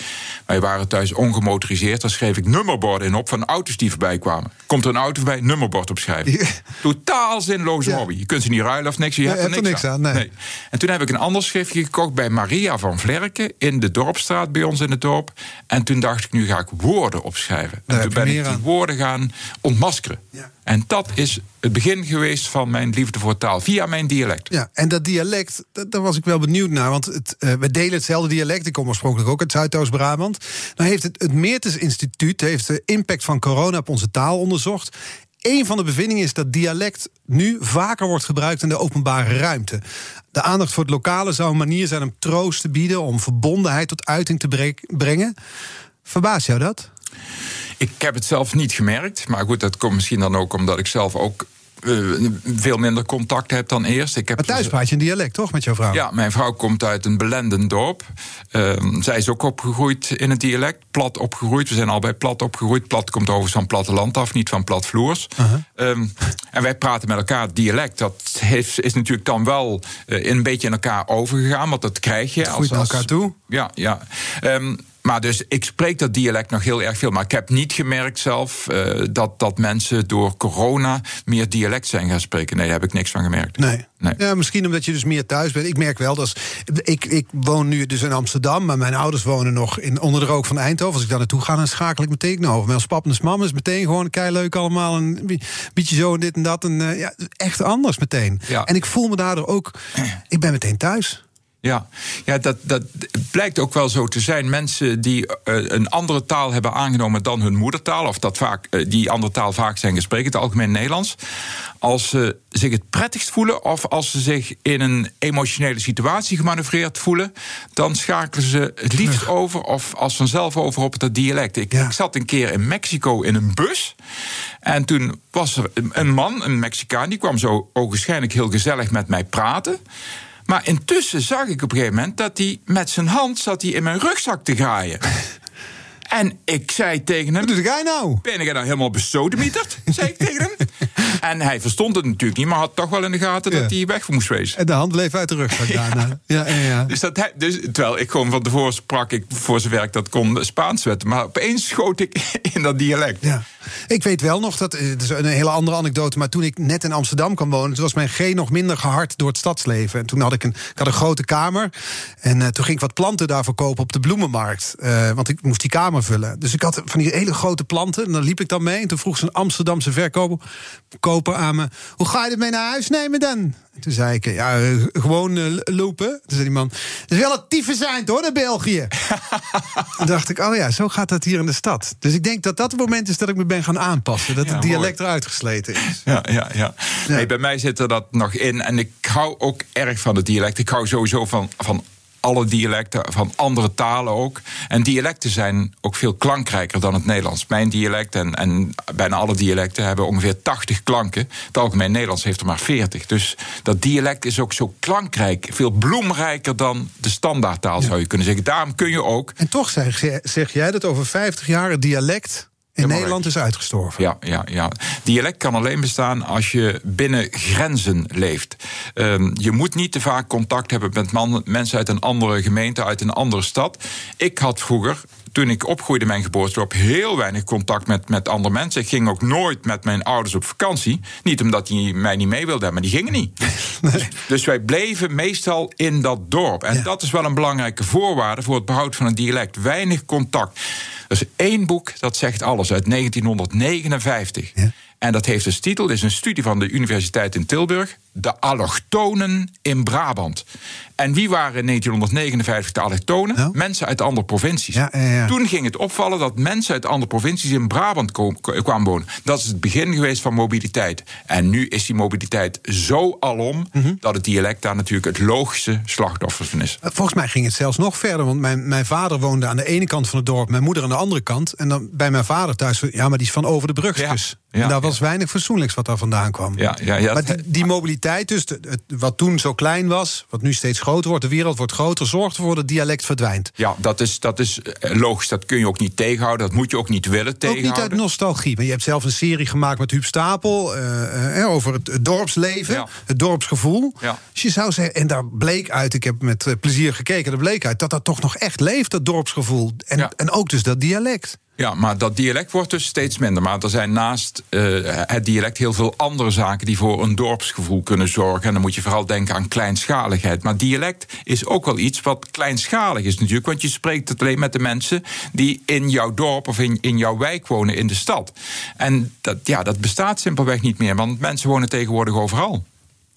wij waren thuis ongemotoriseerd, daar schreef ik nummerborden in op van auto's die voorbij kwamen. Komt er een auto voorbij, nummerbord opschrijven. Totaal zinloze hobby. Je kunt ze niet ruilen of niks, je hebt er niks, niks, aan. nee. En toen heb ik een ander schriftje gekocht bij Maria van Vlerken in de Dorpstraat bij ons in het dorp. En toen dacht ik, nu ga ik woorden opschrijven. En toen ben ik die woorden gaan ontmaskeren. En dat is het begin geweest van mijn liefde voor taal, via mijn dialect. Ja, en dat dialect, daar was ik wel benieuwd naar. Want het, uh, we delen hetzelfde dialect. Ik kom oorspronkelijk ook uit Zuidoost-Brabant. Nou heeft het, het Meertens Instituut heeft de impact van corona op onze taal onderzocht. Een van de bevindingen is dat dialect nu vaker wordt gebruikt in de openbare ruimte. De aandacht voor het lokale zou een manier zijn om troost te bieden, om verbondenheid tot uiting te brengen. Verbaast jou dat? Ik heb het zelf niet gemerkt. Maar goed, dat komt misschien dan ook omdat ik zelf ook uh, veel minder contact heb dan eerst. Ik heb maar thuis praat je een dialect, toch, met jouw vrouw? Ja, mijn vrouw komt uit een belendend dorp. Uh, zij is ook opgegroeid in het dialect, plat opgegroeid. We zijn al bij plat opgegroeid. Plat komt overigens van platteland af, niet van platvloers. Uh -huh. um, en wij praten met elkaar dialect. Dat heeft, is natuurlijk dan wel uh, een beetje in elkaar overgegaan, want dat krijg je. als, naar elkaar toe? Ja, ja. Um, maar dus ik spreek dat dialect nog heel erg veel. Maar ik heb niet gemerkt zelf uh, dat, dat mensen door corona meer dialect zijn gaan spreken. Nee, daar heb ik niks van gemerkt. Nee. nee. Ja, misschien omdat je dus meer thuis bent. Ik merk wel dat. Ik, ik woon nu dus in Amsterdam, maar mijn ouders wonen nog in, onder de rook van Eindhoven. Als ik daar naartoe ga, dan schakel ik meteen naar over. Mijn als pap en mam is meteen gewoon kei leuk allemaal. Een beetje zo en dit en dat. En, uh, ja, echt anders meteen. Ja. En ik voel me daardoor ook. Ik ben meteen thuis. Ja, ja dat, dat blijkt ook wel zo te zijn. Mensen die uh, een andere taal hebben aangenomen dan hun moedertaal, of dat vaak, uh, die andere taal vaak zijn gesproken, het algemeen Nederlands. Als ze zich het prettigst voelen of als ze zich in een emotionele situatie gemanoeuvreerd voelen, dan schakelen ze het liefst over of als vanzelf over op het dialect. Ik, ja. ik zat een keer in Mexico in een bus. En toen was er een man, een Mexicaan, die kwam zo ogenschijnlijk heel gezellig met mij praten. Maar intussen zag ik op een gegeven moment dat hij met zijn hand zat hij in mijn rugzak te graaien. En ik zei tegen hem... Wat doe jij nou? Ben ik nou helemaal besodemieterd? zei ik tegen hem. En hij verstond het natuurlijk niet, maar had toch wel in de gaten dat hij weg moest wezen. En de hand bleef uit de rugzak daarna. Ja. Ja, ja, Dus dat, dus, terwijl ik gewoon van tevoren sprak, ik voor zijn werk dat kon Spaans wetten. Maar opeens schoot ik in dat dialect. Ja. Ik weet wel nog, dat het is een hele andere anekdote... maar toen ik net in Amsterdam kwam wonen... toen was mijn G nog minder gehard door het stadsleven. En toen had ik een, ik had een grote kamer. En uh, toen ging ik wat planten daarvoor kopen op de bloemenmarkt. Uh, want ik moest die kamer vullen. Dus ik had van die hele grote planten. En daar liep ik dan mee. En toen vroeg ze een Amsterdamse verkoper aan me... hoe ga je het mee naar huis nemen dan? toen zei ik, ja, eh, gewoon uh, lopen. Toen zei die man, het is wel het tyfus zijn hoor, naar België. toen dacht ik, oh ja, zo gaat dat hier in de stad. Dus ik denk dat dat het moment is dat ik me ben gaan aanpassen. Dat het dialect eruit gesleten is. Ja, ja, ja. Nee, bij mij zit er dat nog in. En ik hou ook erg van het dialect. Ik hou sowieso van, van alle dialecten van andere talen ook. En dialecten zijn ook veel klankrijker dan het Nederlands. Mijn dialect en, en bijna alle dialecten hebben ongeveer 80 klanken. Het algemeen Nederlands heeft er maar 40. Dus dat dialect is ook zo klankrijk, veel bloemrijker dan de standaardtaal, zou je kunnen zeggen. Daarom kun je ook. En toch zeg, zeg jij dat over 50 jaar het dialect in Nederland is uitgestorven. Ja, ja, ja. Dialect kan alleen bestaan als je binnen grenzen leeft. Ehm, je moet niet te vaak contact hebben met mensen uit een andere gemeente, uit een andere stad. Ik had vroeger toen ik opgroeide mijn geboortedorp heel weinig contact met, met andere mensen. Ik ging ook nooit met mijn ouders op vakantie. Niet omdat die mij niet mee wilden, maar die gingen niet. Dus, dus, wij bleven meestal in dat dorp. En dat is wel een belangrijke voorwaarde voor het behoud van een dialect. Weinig contact. Er is één boek dat zegt alles uit 1959. Ja. En dat heeft als titel, is een studie van de Universiteit in Tilburg. De allochtonen in Brabant. En wie waren in 1959 de allochtonen? Mensen uit andere provincies. Ja, ja, Toen ging het opvallen dat mensen uit andere provincies in Brabant kwamen wonen. Dat is het begin geweest van mobiliteit. En nu is die mobiliteit zo alom mhm. dat het dialect daar natuurlijk het logische slachtoffer van is. Eh, volgens mij ging het zelfs nog verder. Want mijn, mijn vader woonde aan de ene kant van het dorp, mijn moeder aan de andere kant. En dan bij mijn vader thuis, ja, maar die is van over de brug. Dus. en daar was weinig fatsoenlijks wat daar vandaan kwam. Ja, ja, ja. Maar die, die mobiliteit, dus wat toen zo klein was, wat nu steeds groter wordt, de wereld wordt groter, zorgt ervoor dat het dialect verdwijnt. Ja, dat is, dat is eh, logisch. Dat kun je ook niet tegenhouden. Dat moet je ook niet willen tegenhouden. Ook niet uit nostalgie. Maar je hebt zelf een serie gemaakt met Huub Stapel uh, uh, over het, dorpsleven, het dorpsgevoel. Ja. Dus je zou zeggen, en daar bleek uit, ik heb met plezier gekeken, er bleek uit dat dat toch nog echt leeft, dat dorpsgevoel. En, en ook dus dat dialect. Ja, maar dat dialect wordt dus steeds minder. Maar er zijn naast uh, het dialect heel veel andere zaken die voor een dorpsgevoel kunnen zorgen. En dan moet je vooral denken aan kleinschaligheid. Maar dialect is ook wel iets wat kleinschalig is natuurlijk. Want je spreekt het alleen met de mensen die in jouw dorp of in, in jouw wijk wonen in de stad. En dat, ja, dat bestaat simpelweg niet meer. Want mensen wonen tegenwoordig overal.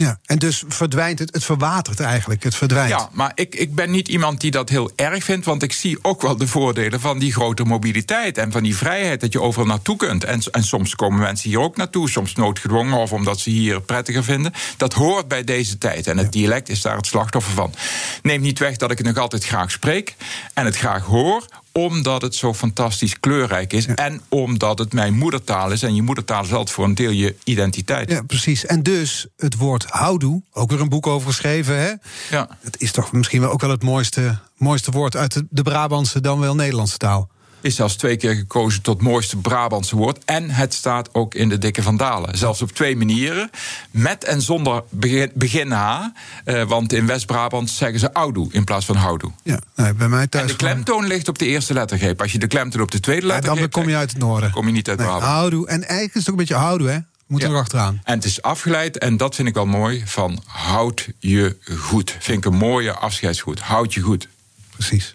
Ja, en dus verdwijnt het, het verwatert eigenlijk, het verdwijnt. Ja, maar ik, ik ben niet iemand die dat heel erg vindt, want ik zie ook wel de voordelen van die grote mobiliteit en van die vrijheid dat je overal naartoe kunt. En, en soms komen mensen hier ook naartoe, soms noodgedwongen of omdat ze hier prettiger vinden. Dat hoort bij deze tijd en het dialect is daar het slachtoffer van. Neem niet weg dat ik het nog altijd graag spreek en het graag hoor, omdat het zo fantastisch kleurrijk is. En omdat het mijn moedertaal is. En je moedertaal is altijd voor een deel je identiteit. Ja, precies. En dus het woord houdoe, ook weer een boek over geschreven. Hè? Ja. Het is toch misschien wel ook wel het mooiste, mooiste woord uit de Brabantse dan wel Nederlandse taal is zelfs twee keer gekozen tot mooiste Brabantse woord. En het staat ook in de Dikke Vandalen. Zelfs op twee manieren. Met en zonder begin, begin H. Eh, want in West-Brabant zeggen ze oudoe in plaats van houdoe. Ja, nee, bij mij thuis. En de klemtoon ligt op de eerste lettergreep. Als je de klemtoon op de tweede letter ja, dan kom je uit het noorden. kom je niet uit nee, Brabant. Houdoe. En eigenlijk is het ook een beetje houdoe, hè? Moet er achteraan. En het is afgeleid, en dat vind ik wel mooi, van houd je goed. Vind ik een mooie afscheidsgoed. Houd je goed. Precies.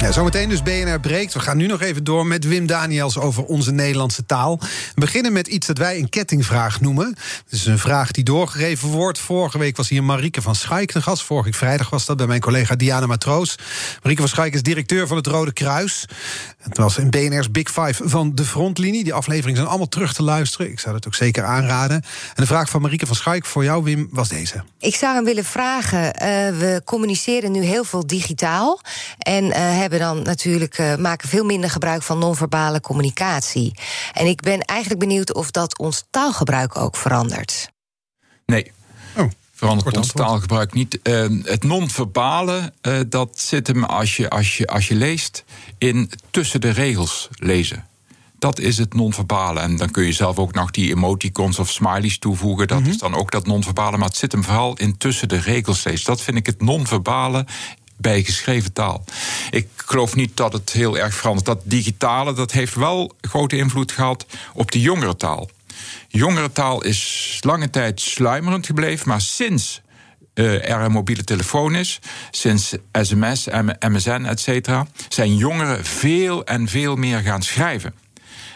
Ja, zometeen dus BNR breekt. We gaan nu nog even door met Wim Daniels over onze Nederlandse taal. We beginnen met iets dat wij een kettingvraag noemen. Het is een vraag die doorgegeven wordt. Vorige week was hier Marieke van Schaik de gast. Vorige vrijdag was dat bij mijn collega Diana Matroos. Marieke van Schaik is directeur van het Rode Kruis. Het was een BNR's Big Five van de frontlinie. Die afleveringen zijn allemaal terug te luisteren. Ik zou het ook zeker aanraden. En de vraag van Marieke van Schaik voor jou, Wim, was deze. Ik zou hem willen vragen. Uh, we communiceren nu heel veel digitaal. En uh, hebben dan natuurlijk uh, maken veel minder gebruik van non-verbale communicatie. En ik ben eigenlijk benieuwd of dat ons taalgebruik ook verandert. Nee. Oh verandert ons taalgebruik niet. Uh, het non-verbale, uh, dat zit hem als je, als, je, als je leest in tussen de regels lezen. Dat is het non-verbale. En dan kun je zelf ook nog die emoticons of smileys toevoegen. Dat mhm. is dan ook dat non-verbale. Maar het zit hem vooral in tussen de regels lezen. Dat vind ik het non-verbale bij geschreven taal. Ik geloof niet dat het heel erg verandert. Dat digitale dat heeft wel grote invloed gehad op de jongere taal. Jongere taal is lange tijd sluimerend gebleven, maar sinds uh, er een mobiele telefoon is, sinds sms, MSN, et cetera, zijn jongeren veel en veel meer gaan schrijven.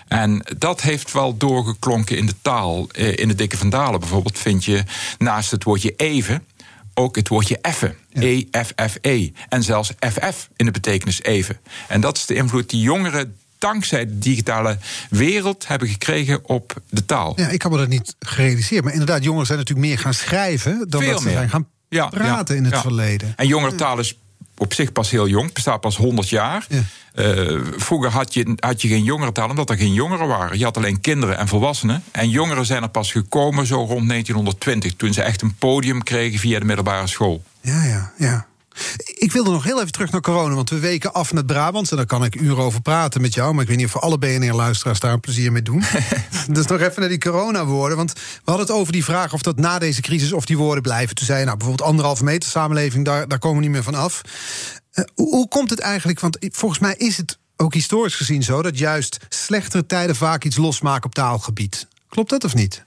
En dat heeft wel doorgeklonken in de taal. Eh, in de Dikke Vandalen bijvoorbeeld vind je naast het woordje even ook het woordje effen. E-F-F-E. En zelfs FF in de betekenis even. En dat is de invloed die jongeren dankzij de digitale wereld hebben gekregen op de taal. Ja, ik heb me dat niet gerealiseerd. Maar inderdaad, jongeren zijn natuurlijk meer gaan schrijven dan Veel dat ze meer. zijn gaan praten in het verleden. En jongerentaal is op zich pas heel jong, bestaat pas 100 jaar. Eh, vroeger had je, had je geen jongerental omdat er geen jongeren waren. Je had alleen kinderen en volwassenen. En jongeren zijn er pas gekomen zo rond 1920, toen ze echt een podium kregen via de middelbare school. Ja, ja, ja. Ik wilde nog heel even terug naar corona, want we weken af met Brabant. En daar kan ik uren over praten met jou. Maar ik weet niet of alle BNR-luisteraars daar een plezier mee doen. dus nog even naar die corona-woorden. Want we hadden het over die vraag of dat na deze crisis... of die woorden blijven. Toen zei je, nou, bijvoorbeeld anderhalve meter samenleving... daar, daar komen we niet meer van af. Uh, hoe, hoe komt het eigenlijk? Want volgens mij is het ook historisch gezien zo... dat juist slechtere tijden vaak iets losmaken op taalgebied. Klopt dat of niet?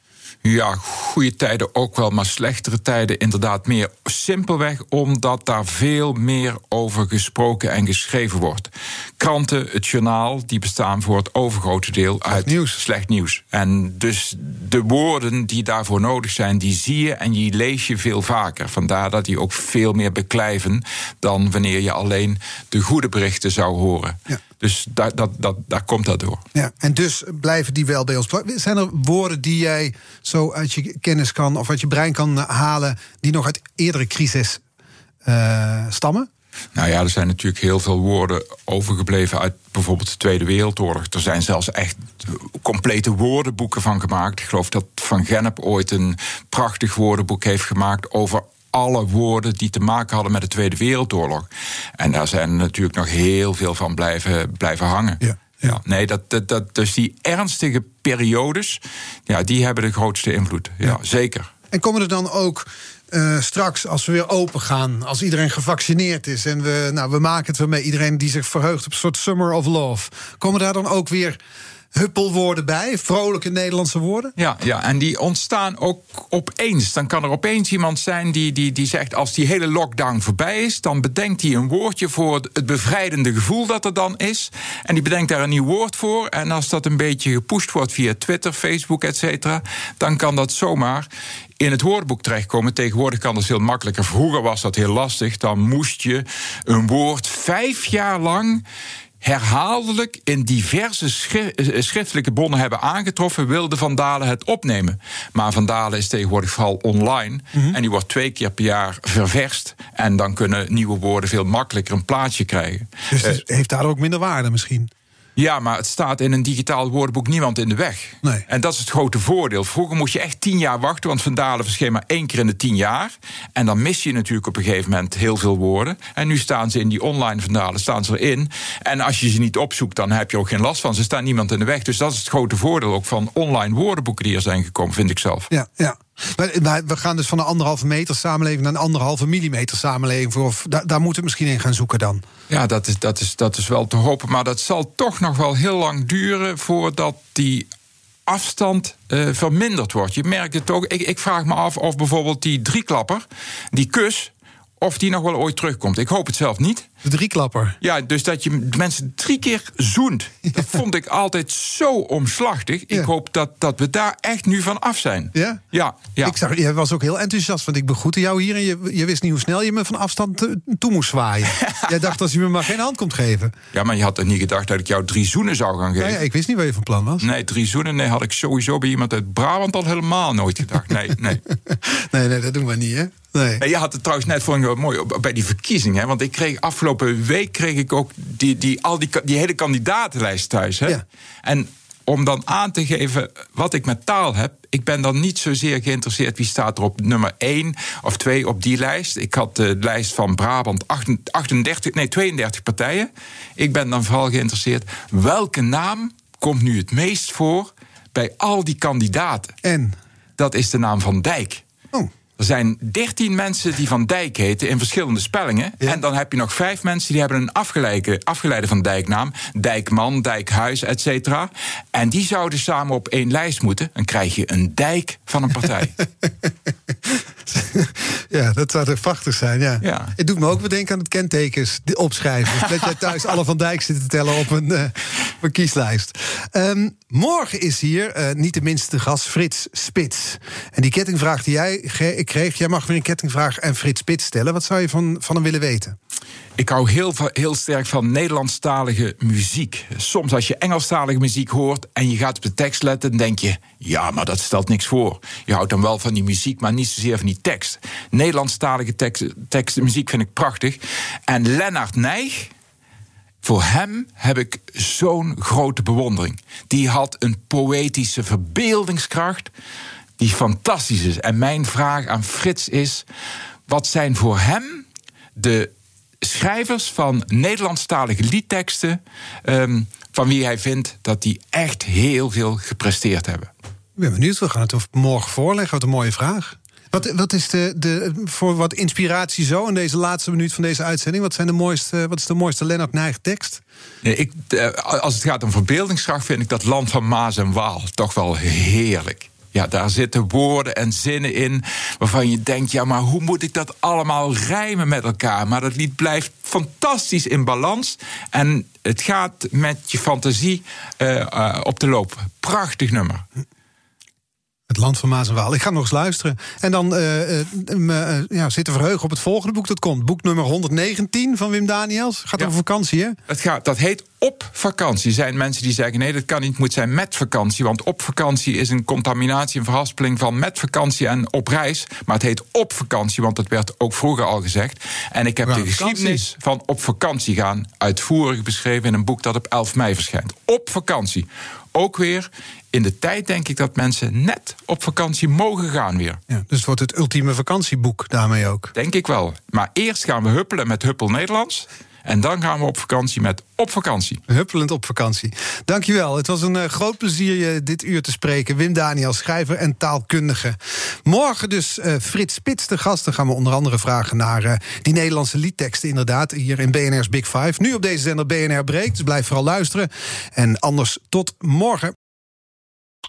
Ja, goede tijden ook wel, maar slechtere tijden inderdaad meer. Simpelweg omdat daar veel meer over gesproken en geschreven wordt. Kranten, het journaal, die bestaan voor het overgrote deel slecht uit nieuws. slecht nieuws. En dus de woorden die daarvoor nodig zijn, die zie je en die lees je veel vaker. Vandaar dat die ook veel meer beklijven dan wanneer je alleen de goede berichten zou horen. Ja. Dus daar, dat, dat, daar komt dat door. Ja, en dus blijven die wel bij ons. Zijn er woorden die jij zo uit je kennis kan of uit je brein kan halen, die nog uit eerdere crisis uh, stammen? Nou ja, er zijn natuurlijk heel veel woorden overgebleven uit bijvoorbeeld de Tweede Wereldoorlog. Er zijn zelfs echt complete woordenboeken van gemaakt. Ik geloof dat Van Gennep ooit een prachtig woordenboek heeft gemaakt over alle woorden die te maken hadden met de Tweede Wereldoorlog. En daar zijn er natuurlijk nog heel veel van blijven, blijven hangen. Ja. Ja, nee, dat, dat, dat, dus die ernstige periodes, ja, die hebben de grootste invloed. Ja, ja. zeker. En komen er dan ook uh, straks, als we weer open gaan, als iedereen gevaccineerd is en we, nou, we maken het weer mee, iedereen die zich verheugt op een soort summer of love, komen daar dan ook weer huppelwoorden bij, vrolijke Nederlandse woorden? Ja, ja, en die ontstaan ook opeens. Dan kan er opeens iemand zijn die, die, die zegt: als die hele lockdown voorbij is, dan bedenkt hij een woordje voor het bevrijdende gevoel dat er dan is. En die bedenkt daar een nieuw woord voor. En als dat een beetje gepusht wordt via Twitter, Facebook, et cetera, dan kan dat zomaar in het woordenboek terechtkomen. Tegenwoordig kan dat veel makkelijker. Vroeger was dat heel lastig. Dan moest je een woord vijf jaar lang herhaaldelijk in diverse schriftelijke bronnen hebben aangetroffen, wilde Van Dalen het opnemen. Maar Van Dalen is tegenwoordig vooral online mm -hmm. en die wordt twee keer per jaar ververst. En dan kunnen nieuwe woorden veel makkelijker een plaatsje krijgen. Dus het uh, heeft daar ook minder waarde misschien? Ja, maar het staat in een digitaal woordenboek niemand in de weg. Nee. En dat is het grote voordeel. Vroeger moest je echt tien jaar wachten, want Vandalen verscheen maar één keer in de tien jaar. En dan mis je natuurlijk op een gegeven moment heel veel woorden. En nu staan ze in die online Vandalen, staan ze erin. En als je ze niet opzoekt, dan heb je ook geen last van. Ze staan niemand in de weg. Dus dat is het grote voordeel ook van online woordenboeken die er zijn gekomen, vind ik zelf. Ja, ja. We gaan dus van een anderhalve meter samenleving naar een anderhalve millimeter samenleving. Of, daar, daar moeten we misschien in gaan zoeken dan. Ja, dat is, dat, is, dat is wel te hopen. Maar dat zal toch nog wel heel lang duren voordat die afstand uh, verminderd wordt. Je merkt het ook. Ik, ik vraag me af of bijvoorbeeld die drieklapper, die kus, of die nog wel ooit terugkomt. Ik hoop het zelf niet. De drieklapper. Ja, dus dat je mensen drie keer zoent. Dat vond ik altijd zo omslachtig. Ik Ja. hoop dat, dat we daar echt nu van af zijn. Ja? Ja, ja. Ik zag, jij was ook heel enthousiast, want ik begroette jou hier... en je, je wist niet hoe snel je me van afstand te- toe moest zwaaien. jij dacht als je me maar geen hand komt geven. ja, maar je had er niet gedacht dat ik jou drie zoenen zou gaan geven. ja, ik wist niet waar je van plan was. Nee, drie zoenen, nee, had ik sowieso bij iemand uit Brabant al helemaal nooit gedacht. Nee, nee. Nee, nee, dat doen we niet, hè? Nee. En je had het trouwens net voor wel mooi bij die verkiezingen. Hè? Want ik kreeg afgelopen week kreeg ik ook die, die, al die, die hele kandidatenlijst thuis. Hè? Ja. En om dan aan te geven wat ik met taal heb. Ik ben dan niet zozeer geïnteresseerd wie staat er op nummer 1 of 2 op die lijst. Ik had de lijst van Brabant 38, nee, 32 partijen. Ik ben dan vooral geïnteresseerd welke naam komt nu het meest voor bij al die kandidaten. En? Dat is de naam van Dijk. Er zijn 13 mensen die Van Dijk heten in verschillende spellingen. Ja. En dan heb je nog vijf mensen die hebben een afgeleide, afgeleide van Dijknaam. Dijkman, Dijkhuis, et cetera. En die zouden samen op één lijst moeten. Dan krijg je een dijk van een partij. ja, dat zou toch prachtig zijn, ja. Ja. Het doet me ook weer denken aan het kentekens opschrijven. dat jij thuis alle Van Dijk zit te tellen op een, eh, mijn kieslijst. Ehm, morgen is hier uh, niet de minste gast Frits Spits. En die kettingvraag die jij kreeg, jij mag weer een kettingvraag en Frits Spits stellen. Wat zou je van, van hem willen weten? Ik hou heel, heel sterk van Nederlandstalige muziek. Soms als je Engelstalige muziek hoort en je gaat op de tekst letten, denk je: ja, maar dat stelt niks voor. Je houdt dan wel van die muziek, maar niet zozeer van die tekst. Nederlandstalige tekst muziek vind ik prachtig. En Lennart Nijg, voor hem heb ik zo'n grote bewondering. Die had een poëtische verbeeldingskracht die fantastisch is. En mijn vraag aan Frits is: wat zijn voor hem de schrijvers van Nederlandstalige liedteksten. Um, van wie hij vindt dat die echt heel veel gepresteerd hebben. Ik ben benieuwd, we gaan het morgen voorleggen. Wat een mooie vraag. Wat, wat is de, de, voor wat inspiratie zo in deze laatste minuut van deze uitzending? Wat, zijn de mooiste, wat is de mooiste Lennart Nijg tekst? Nee, ik, eh, als het gaat om verbeeldingskracht, vind ik dat Land van Maas en Waal toch wel heerlijk. Ja, daar zitten woorden en zinnen in waarvan je denkt: ja, maar hoe moet ik dat allemaal rijmen met elkaar? Maar dat lied blijft fantastisch in balans. En het gaat met je fantasie uh, op de loop. Prachtig nummer. Land van Maas en Waal. Ik ga nog eens luisteren. En dan uh, uh, ja, zitten verheugen op het volgende boek dat komt. Boek nummer 119 van Wim Daniels. Gaat over vakantie, hè? Het gaat, dat heet Op vakantie. Er zijn mensen die zeggen: nee, dat kan niet, het moet zijn met vakantie. Want op vakantie is een contaminatie, een verhaspeling van met vakantie en op reis. Maar het heet Op vakantie, want dat werd ook vroeger al gezegd. En ik heb de geschiedenis van op vakantie gaan uitvoerig beschreven in een boek dat op 11 mei verschijnt. Op vakantie ook weer in de tijd denk ik dat mensen net op vakantie mogen gaan weer. Ja, dus het wordt het ultieme vakantieboek daarmee ook. Denk ik wel. Maar eerst gaan we huppelen met Huppel Nederlands. En dan gaan we op vakantie met Op Vakantie. Huppelend op vakantie. Dankjewel. Het was een uh, groot plezier je dit uur te spreken. Wim Daniel, schrijver en taalkundige. Morgen dus uh, Frits Spits de gast. Dan gaan we onder andere vragen naar uh, die Nederlandse liedteksten... inderdaad, hier in BNR's Big Five. Nu op deze zender BNR Breekt, dus blijf vooral luisteren. En anders tot morgen.